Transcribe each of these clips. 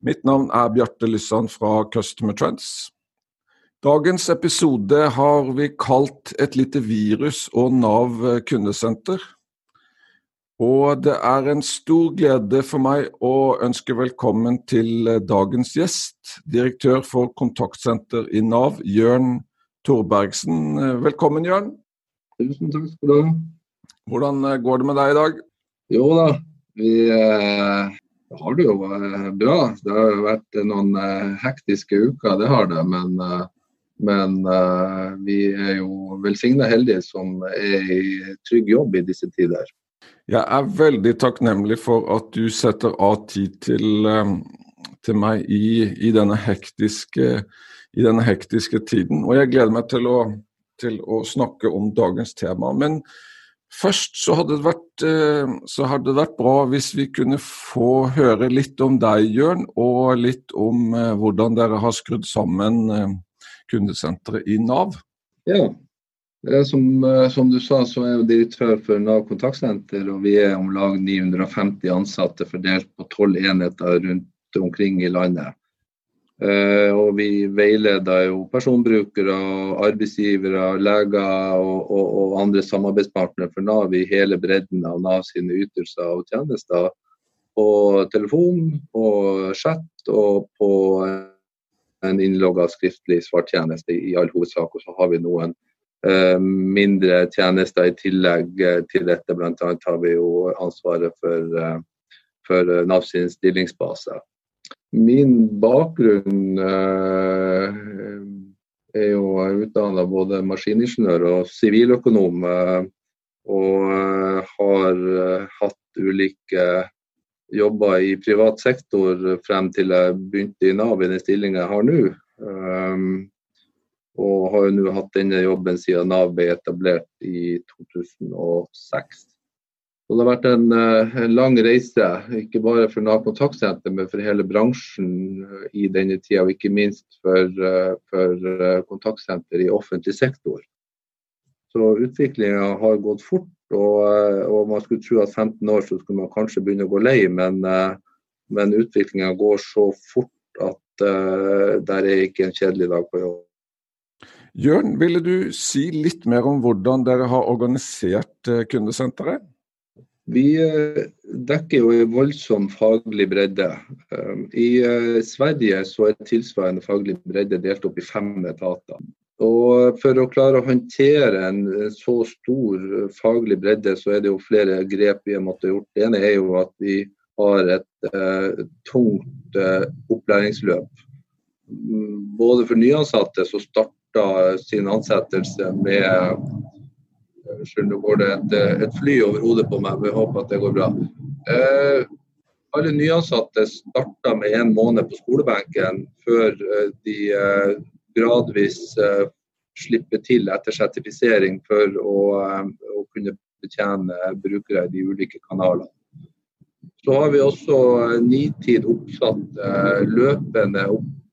Mitt navn er Bjarte Lysand fra Customer Trends. Dagens episode har vi kalt 'Et lite virus og Nav kundesenter'. Og det er en stor glede for meg å ønske velkommen til dagens gjest, direktør for kontaktsenter i Nav, Jørn Torbergsen. Velkommen, Jørn. Tusen takk skal du ha. Hvordan går det med deg i dag? Jo da, vi eh, har det jo vært bra. Det har vært noen eh, hektiske uker, det har det. Men eh, men uh, vi er jo velsigna heldige som er i trygg jobb i disse tider. Jeg er veldig takknemlig for at du setter av tid til, til meg i, i, denne hektiske, i, denne hektiske, tiden. Og jeg gleder meg til å, til å snakke om dagens tema. Men først så hadde, det vært, uh, så hadde det vært bra hvis vi kunne få høre litt om deg, Jørn, og litt om uh, hvordan dere har skrudd sammen kundesenteret i Nav? Ja, som, eh, som, du sa, så er jeg direktør for Nav kontaktsenter, og vi er om lag 950 ansatte fordelt på tolv enheter rundt omkring i landet. Uh, og vi veileder jo personbrukere, arbeidsgivere, leger og, og, og, andre samarbeidspartnere for Nav i hele bredden av Nav sine ytelser og tjenester. På telefon, på chat og på en innlogga skriftlig svartjeneste i all hovedsak. Og så har vi noen uh, mindre tjenester i tillegg uh, til dette. Annet har vi jo ansvaret for, for Nav sin stillingsbase. Min bakgrunn er jo utdanna både maskiningeniør og siviløkonom. og har hatt ulike jobber i privat sektor frem til jeg begynte i Nav i den stillinga jeg har nå. Um, og har jo nå hatt denne jobben siden Nav ble etablert i 2006. Så det har vært en, eh, en lang reise, ikke bare for Nav kontaktsenter, men for hele bransjen i denne tida, og ikke minst for, eh, for eh, kontaktsenter i offentlig sektor. Så utviklinga har gått fort og, eh, og, man skulle tro at 15 år så skulle man kanskje begynne å gå lei, men, eh, men utviklinga går så fort at uh, der er ikke en kjedelig dag på jobb. Jørn, ville du si litt mer om hvordan dere har organisert kundesenteret? Vi dekker jo en voldsom faglig bredde. I Sverige så er tilsvarende faglig bredde delt opp i fem etater. Og For å klare å håndtere en så stor faglig bredde, så er det jo flere grep vi har måttet gjort. Det ene er jo at vi har et eh, tungt eh, opplæringsløp. Både for nyansatte som starta sin ansettelse med Unnskyld, nå går det et, et, fly over hodet på meg, men jeg håper at det går bra. Eh, alle nyansatte starta med en måned på skolebenken før eh, de eh, gradvis eh, slipper til etter sertifisering for å, uh, å, kunne betjene brukere i de ulike kanalene. Så har vi også nitid oppsatt løpende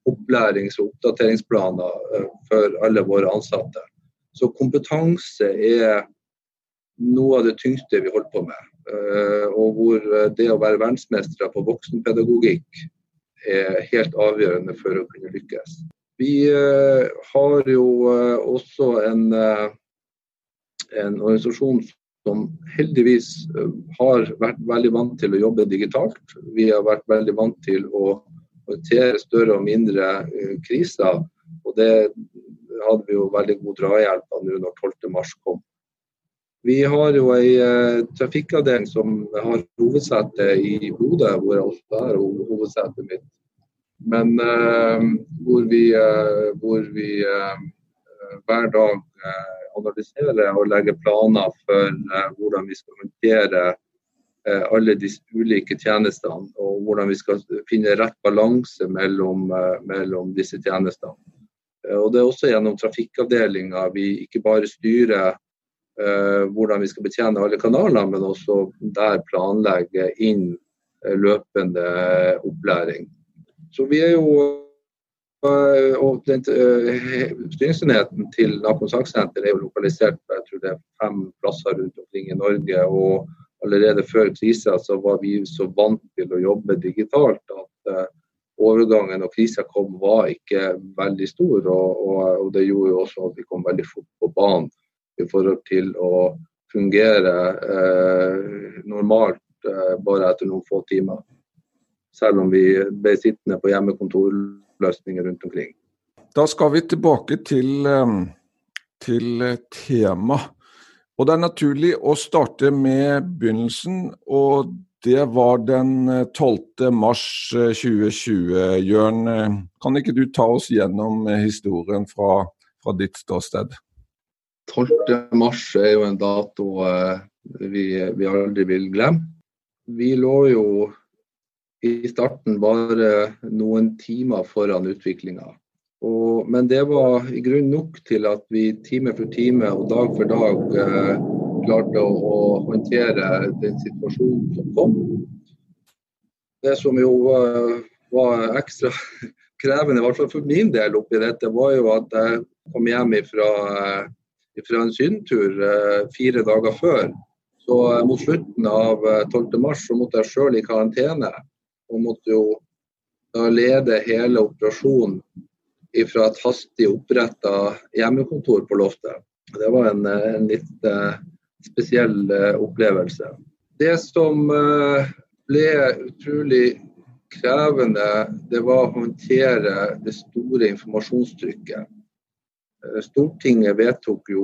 opplærings- og oppdateringsplaner for alle våre ansatte. Så kompetanse er noe av det tyngste vi holder på med. Og hvor det å være verdensmestere på voksenpedagogikk er helt avgjørende for å kunne lykkes. Vi eh, har jo eh, også en, eh, en organisasjon som heldigvis har vært veldig vant til å jobbe digitalt. Vi har vært veldig vant til å håndtere større og mindre kriser. Og det hadde vi jo veldig god drahjelp av nå når 12.3 kom. Vi har jo ei trafikkavdeling som har hovedsete i Bodø, hvor jeg også er hovedsetet mitt. Men eh, hvor vi, eh, hvor vi uh, hver dag analyserer og legger planer for hvordan vi skal håndtere eh, alle disse ulike tjenestene, og hvordan vi skal finne rett balanse mellom, eh, mellom disse tjenestene. Og Det er også gjennom trafikkavdelinga vi ikke bare styrer eh, hvordan vi skal betjene alle kanalene, men også der planlegge inn løpende opplæring. Så vi er jo og den Styringsenheten til Nakon saksenter er jo lokalisert jeg tror det er fem plasser rundt omkring i Norge. og Allerede før krisa var vi så vant til å jobbe digitalt at overgangen og krisa kom var ikke veldig stor. Og, og, og, det gjorde jo også at vi kom veldig fort på banen i forhold til å fungere eh, normalt eh, bare etter noen få timer. Selv om vi ble sittende på hjemmekontorløsninger rundt omkring. Da skal vi tilbake til, til tema og Det er naturlig å starte med begynnelsen, og det var den 12. Eh, mars 2020. Eh, Jørn, eh, kan ikke du ta oss gjennom historien fra, fra ditt ståsted? 12. mars er jo en dato vi, vi aldri vil glemme. Vi lå jo i starten bare noen timer foran utviklinga. Men det var i grunn nok til at vi time for time og dag for dag eh, klarte å, å, håndtere den situasjonen som kom. Det som jo uh, var ekstra krevende, i hvert fall for min del oppi dette, var jo at jeg kom hjem ifra, ifra en sydentur uh, fire dager før. Så uh, mot slutten av 12.3 så måtte jeg sjøl i karantene. Og måtte jo lede hele operasjonen fra et hastig oppretta hjemmekontor på loftet. Det var en, en litt spesiell uh, opplevelse. Det som uh, ble utrolig krevende, det var å håndtere det store informasjonstrykket. Stortinget vedtok jo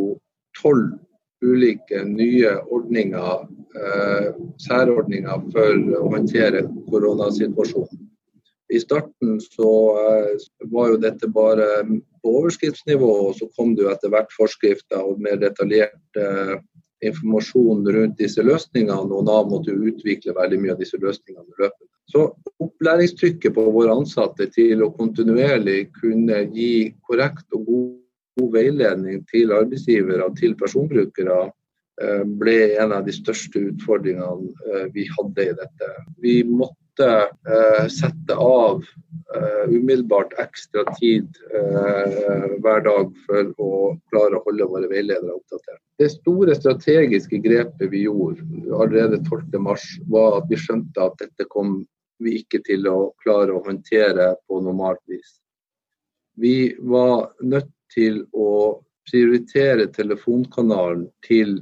tolv ulike nye ordninger, særordninger for å håndtere koronasituasjonen. I starten så eh, var jo dette bare på overskriftsnivå, og så kom det jo etter hvert forskrifter og mer detaljert eh, informasjon rundt disse løsningene, og Nav måtte jo utvikle veldig mye av disse løsningene løpende. Så opplæringstrykket på våre ansatte til å kontinuerlig kunne gi korrekt og god, god veiledning til arbeidsgivere til personbrukere ble en av de største utfordringene vi hadde i dette. Vi måtte uh, sette av umiddelbart ekstra tid hver dag for å klare å holde våre veiledere oppdatert. Det store strategiske grepet vi gjorde allerede 12.3, var at vi skjønte at dette kom vi ikke til å klare å håndtere på normalt vis. Vi var nødt til å prioritere telefonkanalen til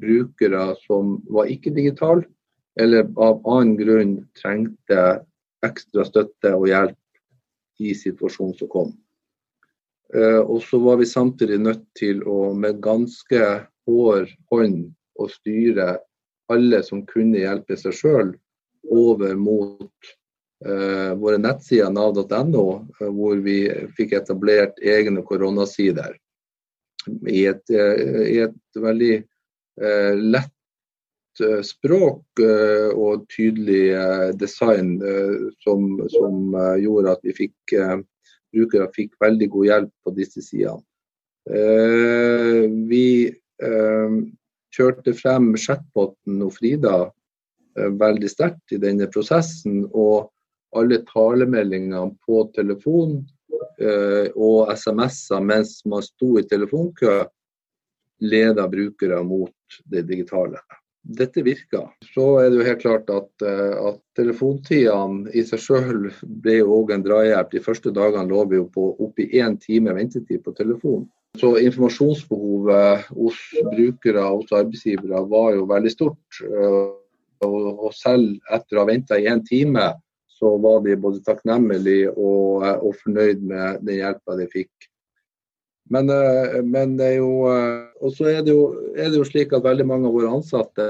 brukere som var ikke digitale, eller av annen grunn trengte ekstra støtte og hjelp i situasjonen som kom. Eh, og så var vi samtidig nødt til å med ganske hår hånd å styre alle som kunne hjelpe seg sjøl, over mot uh, våre nettsider nav.no, hvor vi fikk etablert egne koronasider. I et, uh, i et veldig lett Eh, språk eh, og tydelig eh, design som, som gjorde at vi fikk brukere fikk veldig god hjelp på disse sidene. Vi kjørte frem chatboten og Frida veldig sterkt i denne prosessen. Og alle talemeldingene på telefon og SMS-er mens man sto i telefonkø, leda brukere mot det digitale dette virker. Så er det jo helt klart at, eh, at telefontidene i seg selv ble jo òg en drahjelp. De første dagene lå vi jo på oppi én time ventetid på telefon. Så informasjonsbehovet hos brukere og hos arbeidsgivere var jo veldig stort. Eh, og selv etter å ha venta i én time, så var de både takknemlige og, eh, og fornøyd med den hjelpa de fikk. Men, eh, men, det er jo eh, Og så er, er, det jo slik at veldig mange av våre ansatte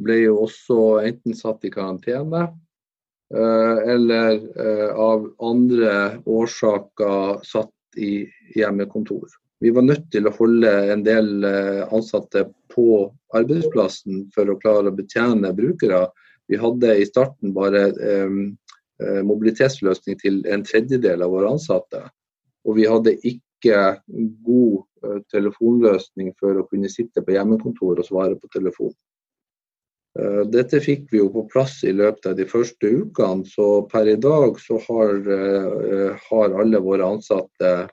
ble jo også enten satt i karantene eh, eller av andre årsaker satt i hjemmekontor. Vi var nødt til å holde en del ansatte på arbeidsplassen for å klare å betjene brukere. Vi hadde i starten bare mobilitetsløsning til en tredjedel av våre ansatte. Og vi hadde ikke god telefonløsning for å kunne sitte på hjemmekontor og svare på telefon. Eh, dette fikk vi jo på plass i løpet av de første ukene, så per i dag så har, eh, har alle våre ansatte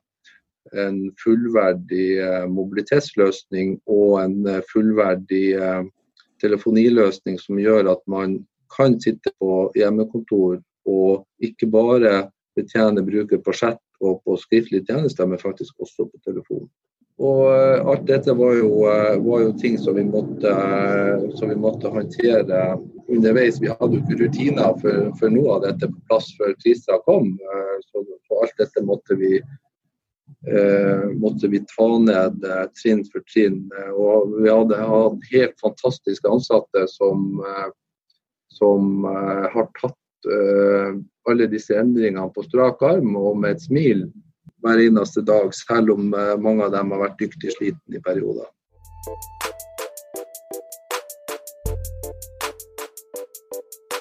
en fullverdig eh, mobilitetsløsning og en fullverdig telefoniløsning som gjør at man kan sitte på hjemmekontor og ikke bare betjene bruker på chat og på skriftlige tjenester, men faktisk også på telefon. Og eh, alt dette var jo, eh, var jo ting som vi, måtte, eh, som vi, måtte, håndtere underveis. Vi hadde jo ikke rutiner for, for, noe av dette på plass før krisa kom. Så, så alt dette måtte vi, måtte vi ta ned trinn for trinn. Og vi hadde hatt helt fantastiske ansatte som, som har tatt alle disse endringene på strak arm og med et smil hver eneste dag, selv om eh, mange av dem har vært dyktig sliten i perioder.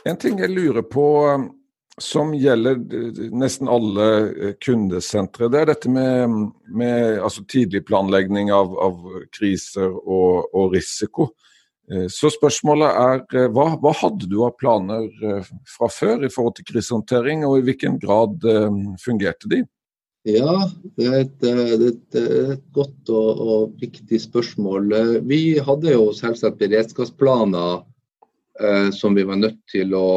En ting jeg lurer på eh, som gjelder nesten alle eh, kundesentre, det er dette med, med altså tidlig planlegging av, av kriser og, og, risiko. Så spørsmålet er hva, hva, hadde du av planer fra før i forhold til krisehåndtering, og i hvilken grad fungerte de? Ja, det er et, eh, det er et, eh, godt og, og, viktig spørsmål. Eh, vi hadde jo selvsagt beredskapsplaner eh, som vi var nødt til å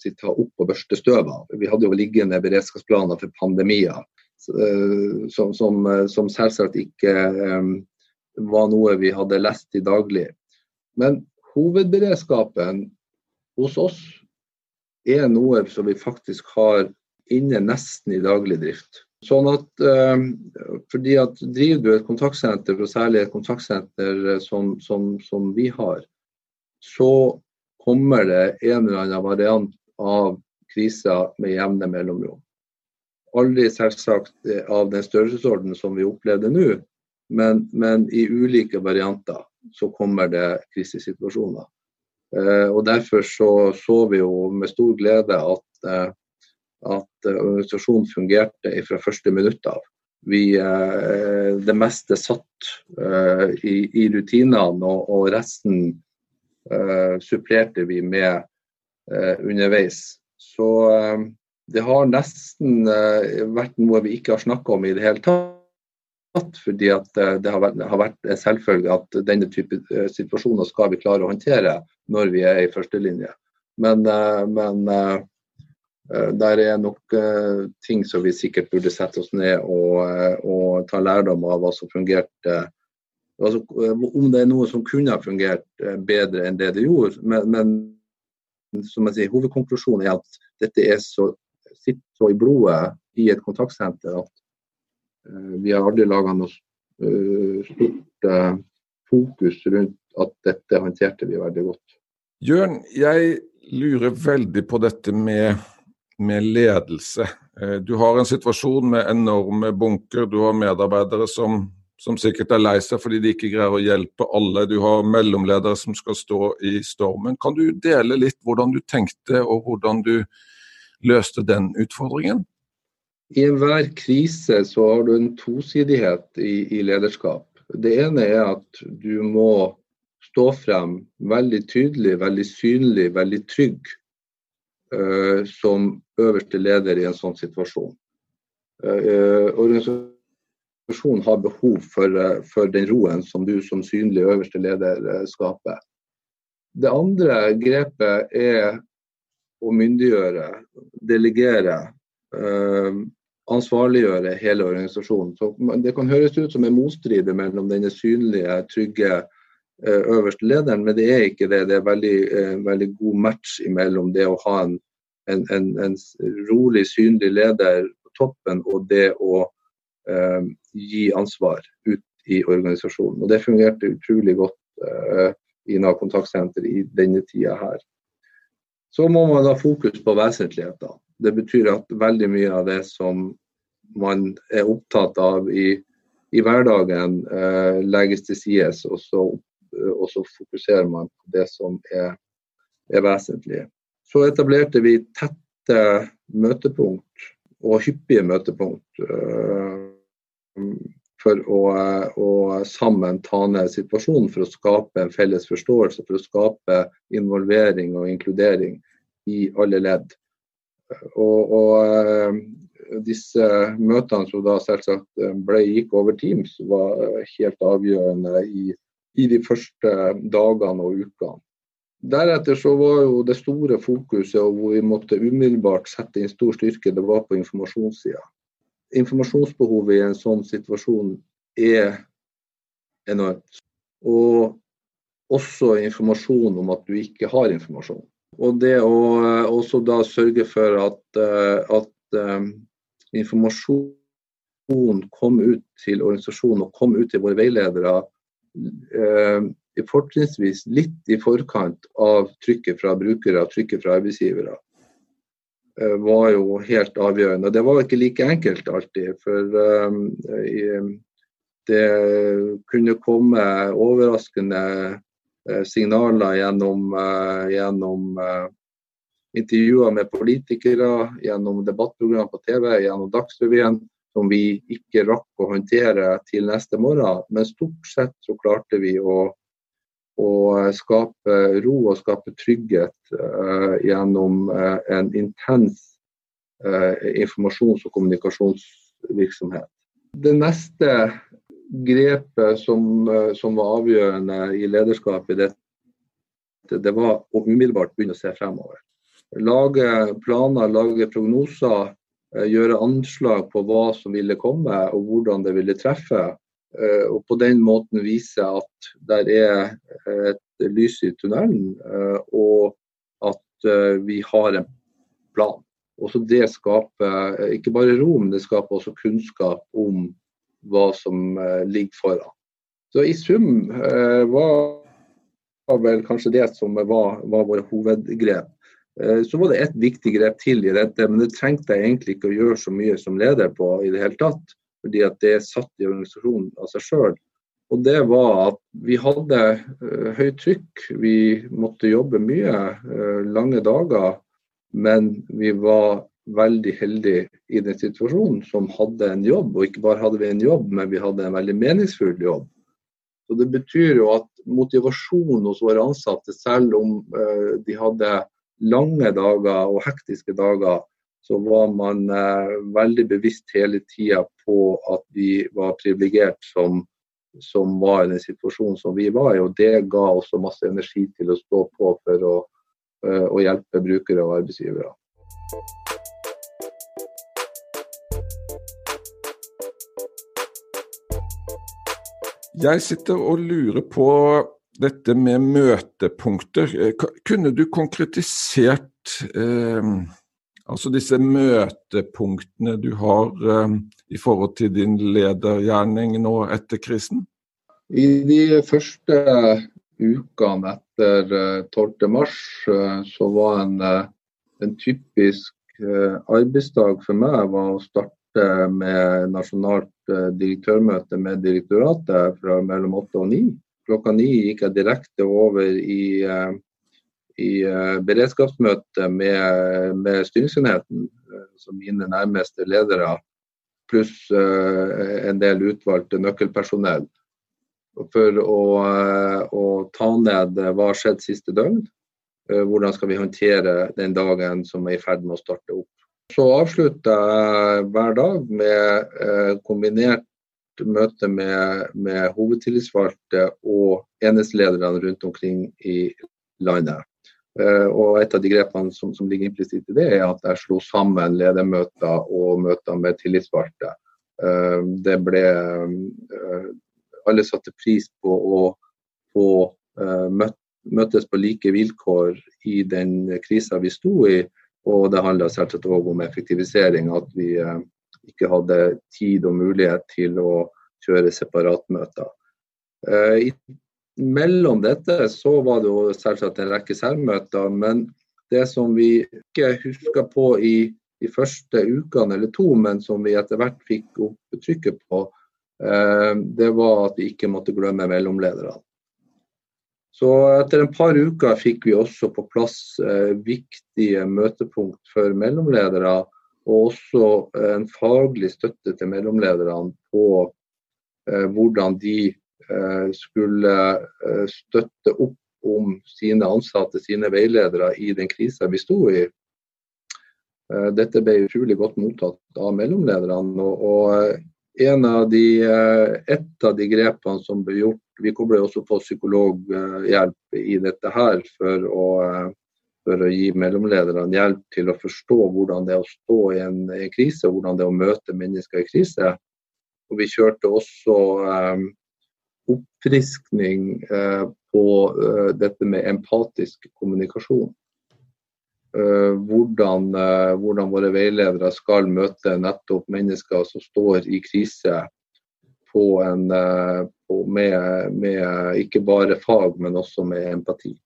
si, ta opp og børste støv av. Vi hadde jo liggende beredskapsplaner for pandemier eh, som, som, som, selvsagt ikke eh, var noe vi hadde lest i daglig. Men hovedberedskapen hos oss er noe som vi faktisk har inne nesten i daglig drift. Sånn at, eh, fordi at Driver du et kontaktsenter, og særlig et kontaktsenter eh, som, som, som, vi har, så kommer det en eller annen variant av kriser med jevne mellomrom. Aldri selvsagt eh, av den størrelsesorden som vi opplevde nå, men, men, i ulike varianter så kommer det krisesituasjoner. Eh, og Derfor så, så vi jo med stor glede at eh, at organisasjonen fungerte fra første minutt av. Vi, eh, det meste satt i, i rutinene, og, og, resten supplerte vi med underveis. Så det har nesten vært noe vi ikke har snakka om i det hele tatt. Fordi at det har vært, har vært en selvfølge at denne type situasjoner skal vi klare å håndtere når vi er i førstelinje. Men, men Eh, der er nok ting som vi sikkert burde sette oss ned og, og ta lærdom av hva som fungerte. Altså, om det er noe som kunne ha fungert bedre enn det det gjorde. Men, men som jeg sier, hovedkonklusjonen er at dette er så, sitter så i blodet i et kontaktsenter at vi har aldri laga noe stort fokus rundt at dette håndterte vi veldig godt. Jørn, jeg lurer veldig på dette med med ledelse. Eh, du har en situasjon med enorme bunker. Du har medarbeidere som, som, sikkert er lei seg fordi de ikke greier å hjelpe alle. Du har mellomledere som skal stå i stormen. Kan du dele litt hvordan du tenkte og hvordan du løste den utfordringen? I enhver krise så har du en tosidighet i, i lederskap. Det ene er at du må stå frem veldig tydelig, veldig synlig, veldig trygg uh, som øverste leder i en sånn situasjon. Uh, organisasjonen har behov for, uh, for, den roen som du som synlig øverste leder skaper. Det andre grepet er å myndiggjøre, delegere, ansvarliggjøre hele organisasjonen. Så det kan høres ut som en motstrid mellom denne synlige, trygge Eh, øverste lederen, men det er ikke det. Det er veldig, eh, veldig god match mellom det å ha en, en, en, en, rolig, synlig leder på toppen og det å eh, gi ansvar ut i organisasjonen. Og Det fungerte utrolig godt eh, i Nav kontaktsenter i denne tida her. Så må man ha fokus på vesentligheter. Det betyr at veldig mye av det som man er opptatt av i i hverdagen eh, legges til side, og, og, så fokuserer man på det som er, er vesentlig. Så etablerte vi tette møtepunkt og hyppige møtepunkt eh, for å, å, sammen ta ned situasjonen for å skape en felles forståelse, for å skape involvering og inkludering i alle ledd. Og, og uh, disse møtene som da selvsagt ble, gikk over Teams, var helt avgjørende i, i de første dagene og ukene. Deretter så var jo det store fokuset og hvor vi måtte umiddelbart sette inn stor styrke, det var på informasjonssida. Informasjonsbehovet i en sånn situasjon er enormt. Og også informasjon om at du ikke har informasjon. Og det å også da sørge for at, eh, at informasjon kom ut til organisasjonen og kom ut til våre veiledere eh, fortrinnsvis litt i forkant av trykket fra brukere og trykket fra arbeidsgivere, eh, var jo helt avgjørende. Det var ikke like enkelt alltid. For eh, det kunne komme overraskende signaler gjennom, uh, gjennom uh, intervjuer med politikere, gjennom debattprogram på TV, gjennom Dagsrevyen, som vi ikke rakk å håndtere til neste morgen. Men stort sett så klarte vi å å skape ro og skape trygghet uh, gjennom uh, en intens uh, informasjons- og kommunikasjonsvirksomhet. Det neste grepet som, som, var avgjørende i lederskapet i det var å umiddelbart begynne å se fremover. Lage planer, lage prognoser, gjøre anslag på hva som ville komme og hvordan det ville treffe. Eh, og på den måten vise at det er et lys i tunnelen, eh, og at eh, vi har en plan. Også det skaper ikke bare ro, men det skaper også kunnskap om hva som ligger foran. Så i sum var vel kanskje det som var, var våre hovedgrep. Så var det et viktig grep til i dette, men det trengte jeg egentlig ikke å gjøre så mye som leder på i det hele tatt fordi at det satt i organisasjonen av seg sjøl. Og det var at vi hadde uh, høyt trykk, vi måtte jobbe mye, uh, lange dager. Men vi var veldig heldige i den situasjonen som hadde en jobb. Og ikke bare hadde vi en jobb, men vi hadde en veldig meningsfull jobb. Så Det betyr jo at motivasjonen hos våre ansatte, selv om de hadde lange dager og hektiske dager, så var man eh, veldig bevisst hele tida på at vi var privilegert som, som, var i den situasjonen som vi var i. Og det ga også masse energi til å stå på for å, eh, å hjelpe brukere og arbeidsgivere. Jeg sitter og lurer på dette med møtepunkter. Eh, kunne du konkretisert eh, Altså disse møtepunktene du har eh, i forhold til din ledergjerning nå etter krisen? I de første ukene etter 12.3 uh, uh, så var en, en typisk arbeidsdag for meg var å starte med nasjonalt direktørmøte med direktoratet fra mellom åtte og ni. Klokka ni gikk jeg direkte over i i uh, beredskapsmøte med, med styringsenheten, uh, som mine nærmeste ledere, pluss en del utvalgte nøkkelpersonell, for å, å ta ned hva har skjedd siste døgn. Hvordan skal vi håndtere den dagen som er i ferd med å starte opp. Så avslutter jeg hver dag med kombinert møte med, med hovedtillitsvalgte og enhetslederne rundt omkring i landet. Eh, og et av de grepene som, som ligger implisitt i det, er at jeg slo sammen ledermøter og møter med tillitsvalgte. Eh, det ble eh, Alle satte pris på å få møtes på like vilkår i den krisa vi sto i. Og det handla selvsagt òg om effektivisering, at vi ikke hadde tid og mulighet til å kjøre separatmøter. I mellom dette så var det jo selvsagt en rekke særmøter, men det som vi ikke huska på i de første ukene eller to, men som vi etter hvert fikk opp trykket på, det var at vi ikke måtte glemme mellomlederne. Så etter en par uker fikk vi også på plass viktige møtepunkt for mellomledere, og også en faglig støtte til mellomlederne på hvordan de skulle støtte opp om sine ansatte, sine veiledere, i den krisa vi sto i. Eh, dette ble utrolig godt mottatt av mellomlederne. og eh, av de, eh, Et av de grepene som ble gjort Vi kommer også på psykologhjelp i dette her for å, for å gi mellomlederne hjelp til å forstå hvordan det er å stå i en, i en krise, hvordan det er å møte mennesker i krise. Og Vi kjørte også eh, oppfriskning eh, på eh, dette med empatisk kommunikasjon. Eh, hvordan, eh, hvordan, våre veiledere skal møte nettopp mennesker som står i krise på en, eh, på med, med, ikke bare fag, men også med empati.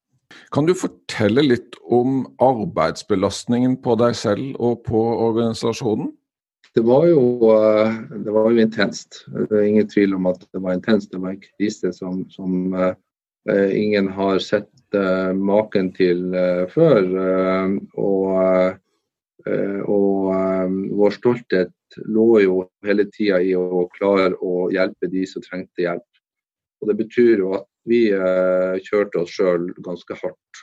Kan du fortelle litt om arbeidsbelastningen på deg selv og på organisasjonen? Det var jo, det var jo intenst. Det er ingen tvil om at det var intenst. Det var en krise som, som ingen har sett uh, maken til før. Og, og vår stolthet lå jo hele tida i å klare å hjelpe de som trengte hjelp. Og Det betyr jo at vi kjørte oss sjøl ganske hardt.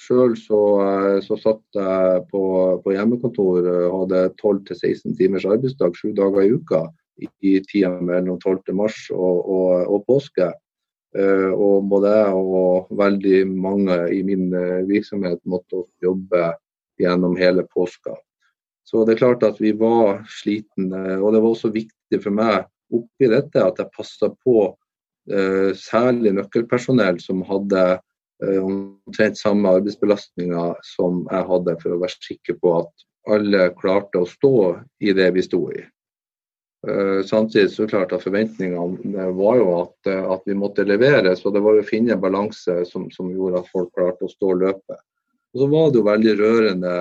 Sjøl så, så, satt jeg på, på hjemmekontor og hadde 12-16 timers arbeidsdag sju dager i uka i tida mellom 12. mars og, og, og påske. Eh, og både jeg og veldig mange i min eh, virksomhet måtte jobbe gjennom hele påska. Så det er klart at vi var slitne. Og det var også viktig for meg oppi dette at jeg passa på eh, særlig nøkkelpersonell som hadde omtrent samme arbeidsbelastninger som jeg hadde, for å være sikker på at alle klarte å stå i det vi sto i. Uh, samtidig så klart at forventningene var jo at, at, vi måtte levere, så det var jo å finne en balanse som, som, gjorde at folk klarte å stå løpet. Og så var det jo veldig rørende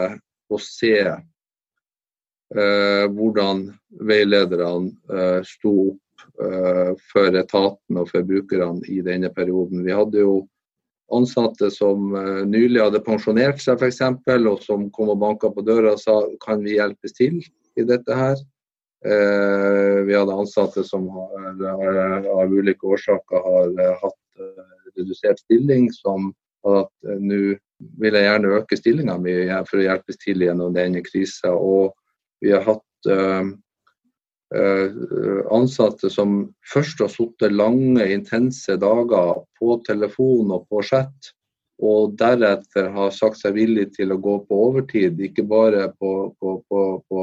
å se eh, hvordan veilederne sto opp for etaten og for brukerne i denne perioden. Vi hadde jo ansatte som nylig hadde pensjonert seg f.eks., og som kom og banka på døra og sa kan vi hjelpes til i dette her. Eh, vi hadde ansatte som har, har, av ulike årsaker har eh, hatt eh, redusert stilling, som at nå vil jeg gjerne øke stillinga mi for å hjelpes til gjennom denne krisa. Og vi har hatt ansatte som først har sittet lange, intense dager på telefon og på chat, og deretter har sagt seg villig til å gå på overtid. Ikke bare på, på, på,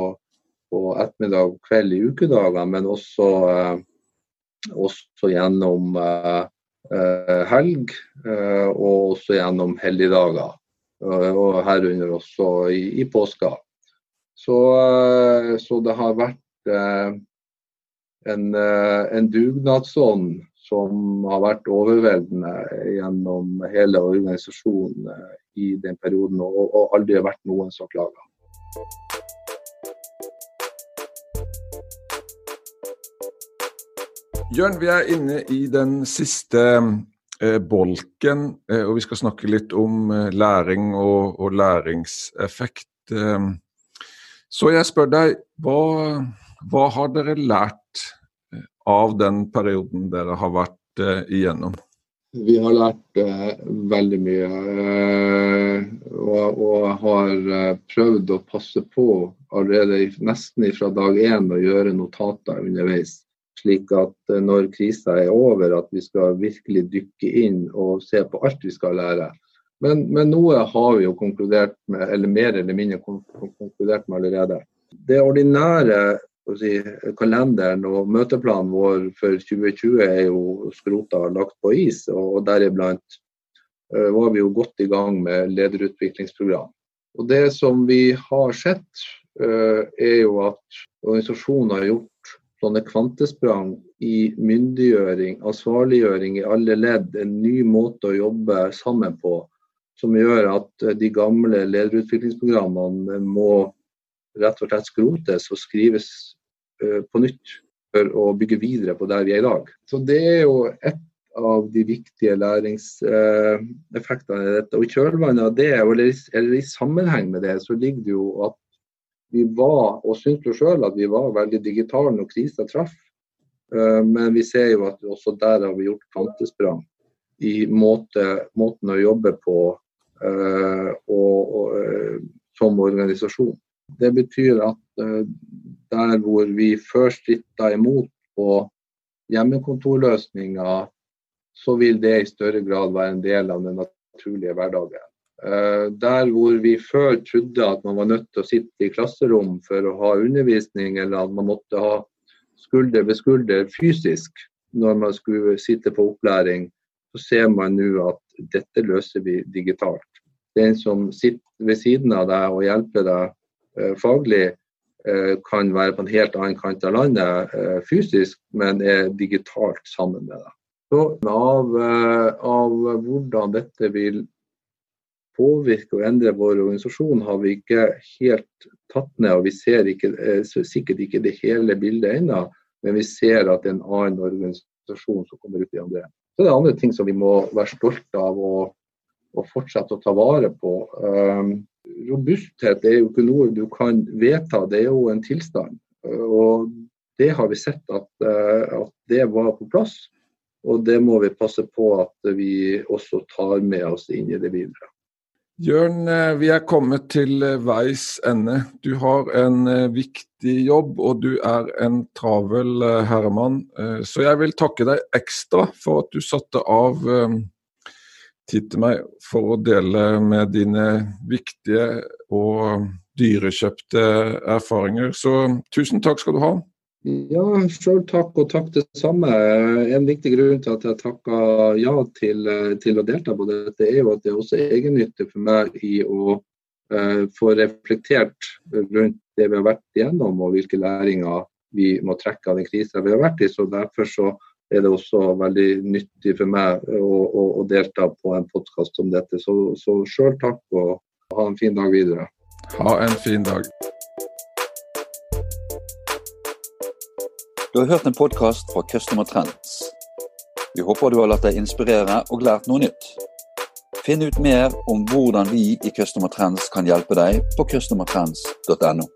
på ettermiddag og kveld i ukedager, men også, eh, også gjennom eh, eh, helg og også gjennom helligdager. Og herunder også i, i påska. Så, så, det har vært en, en dugnadsånd som har vært overveldende gjennom hele organisasjonen i den perioden, og, og aldri vært noen som klager. Jørn, vi er inne i den siste eh, bolken, eh, og vi skal snakke litt om eh, læring og, og læringseffekt. Eh. så jeg spør deg, hva, hva, har dere lært eh, av den perioden dere har vært eh, igjennom? Vi har lært veldig mye, og, og, har prøvd å passe på allerede nesten fra dag én å gjøre notater underveis slik at eh, når krisa er over, at vi skal virkelig dykke inn og se på alt vi skal lære. Men, men noe har vi jo konkludert med, eller mer eller mindre konkludert med allerede. Det ordinære si, kalenderen og møteplanen vår for 2020 er jo skrota og lagt på is. Og deriblant uh, var vi jo godt i gang med lederutviklingsprogram. Og Det som vi har sett, uh, er jo at organisasjonen har gjort sånne kvantesprang i myndiggjøring, ansvarliggjøring i alle ledd, en ny måte å jobbe sammen på, som gjør at de gamle lederutviklingsprogrammene må rett og slett skrotes og skrives på nytt. for å bygge videre på der vi er i dag. Så Det er jo et av de viktige læringseffektene i dette. Og I kjølvannet av det, eller i sammenheng med det, så ligger det jo at vi var, og syntes sjøl at vi var veldig digitale når krisa traff. Eh, men vi ser jo at også der har vi gjort kvantesprang i måte, måten å jobbe på uh, og, og, som organisasjon. Det betyr at der hvor vi før stritta imot på hjemmekontorløsninger, så vil det i større grad være en del av den naturlige hverdagen. Der hvor vi før trodde at man var nødt til å sitte i klasserom for å ha undervisning, eller at man måtte ha skulder ved skulder fysisk når man skulle sitte på opplæring, så ser man nå at dette løser vi digitalt. Den som sitter ved siden av deg og hjelper deg eh, faglig, eh, kan være på en helt annen kant av landet eh, fysisk, men er digitalt sammen med deg. Så av, eh, av hvordan dette vil påvirke og endre vår organisasjon, har vi ikke helt tatt ned. og Vi ser ikke, eh, sikkert ikke det hele bildet ennå, men vi ser at det er en annen organisasjon som kommer ut i andre. Så det er andre ting som vi må være stolte av og, og fortsette å ta vare på. Um, robusthet er jo ikke noe du kan vedta, det er jo en tilstand. Og det har vi sett at, uh, at det var på plass. Og det må vi passe på at vi også tar med oss inn i det videre. Jørn, eh, vi er kommet til eh, veis ende. Du har en eh, viktig jobb, og du er en travel herremann. Så jeg vil takke deg ekstra for at du satte av tid til meg for å dele med dine viktige og dyrekjøpte erfaringer. Så tusen takk skal du ha. Ja, sjøl takk, og takk det samme. En viktig grunn til at jeg takka ja til, til, å delta på dette, er jo at det er også egennyttig for meg i å uh, få reflektert rundt det vi har vært igjennom, og hvilke læringer vi må trekke av den krisa vi har vært i. Så Derfor så er det også veldig nyttig for meg å, å, å delta på en podkast som dette. Så, så sjøl takk, og ha en fin dag videre. Ha en fin dag. Du har hørt en podkast fra Customer Trends. Vi håper du har latt deg inspirere og lært noe nytt. Finn ut mer om hvordan vi i Customer Trends kan hjelpe deg på customertrends.no.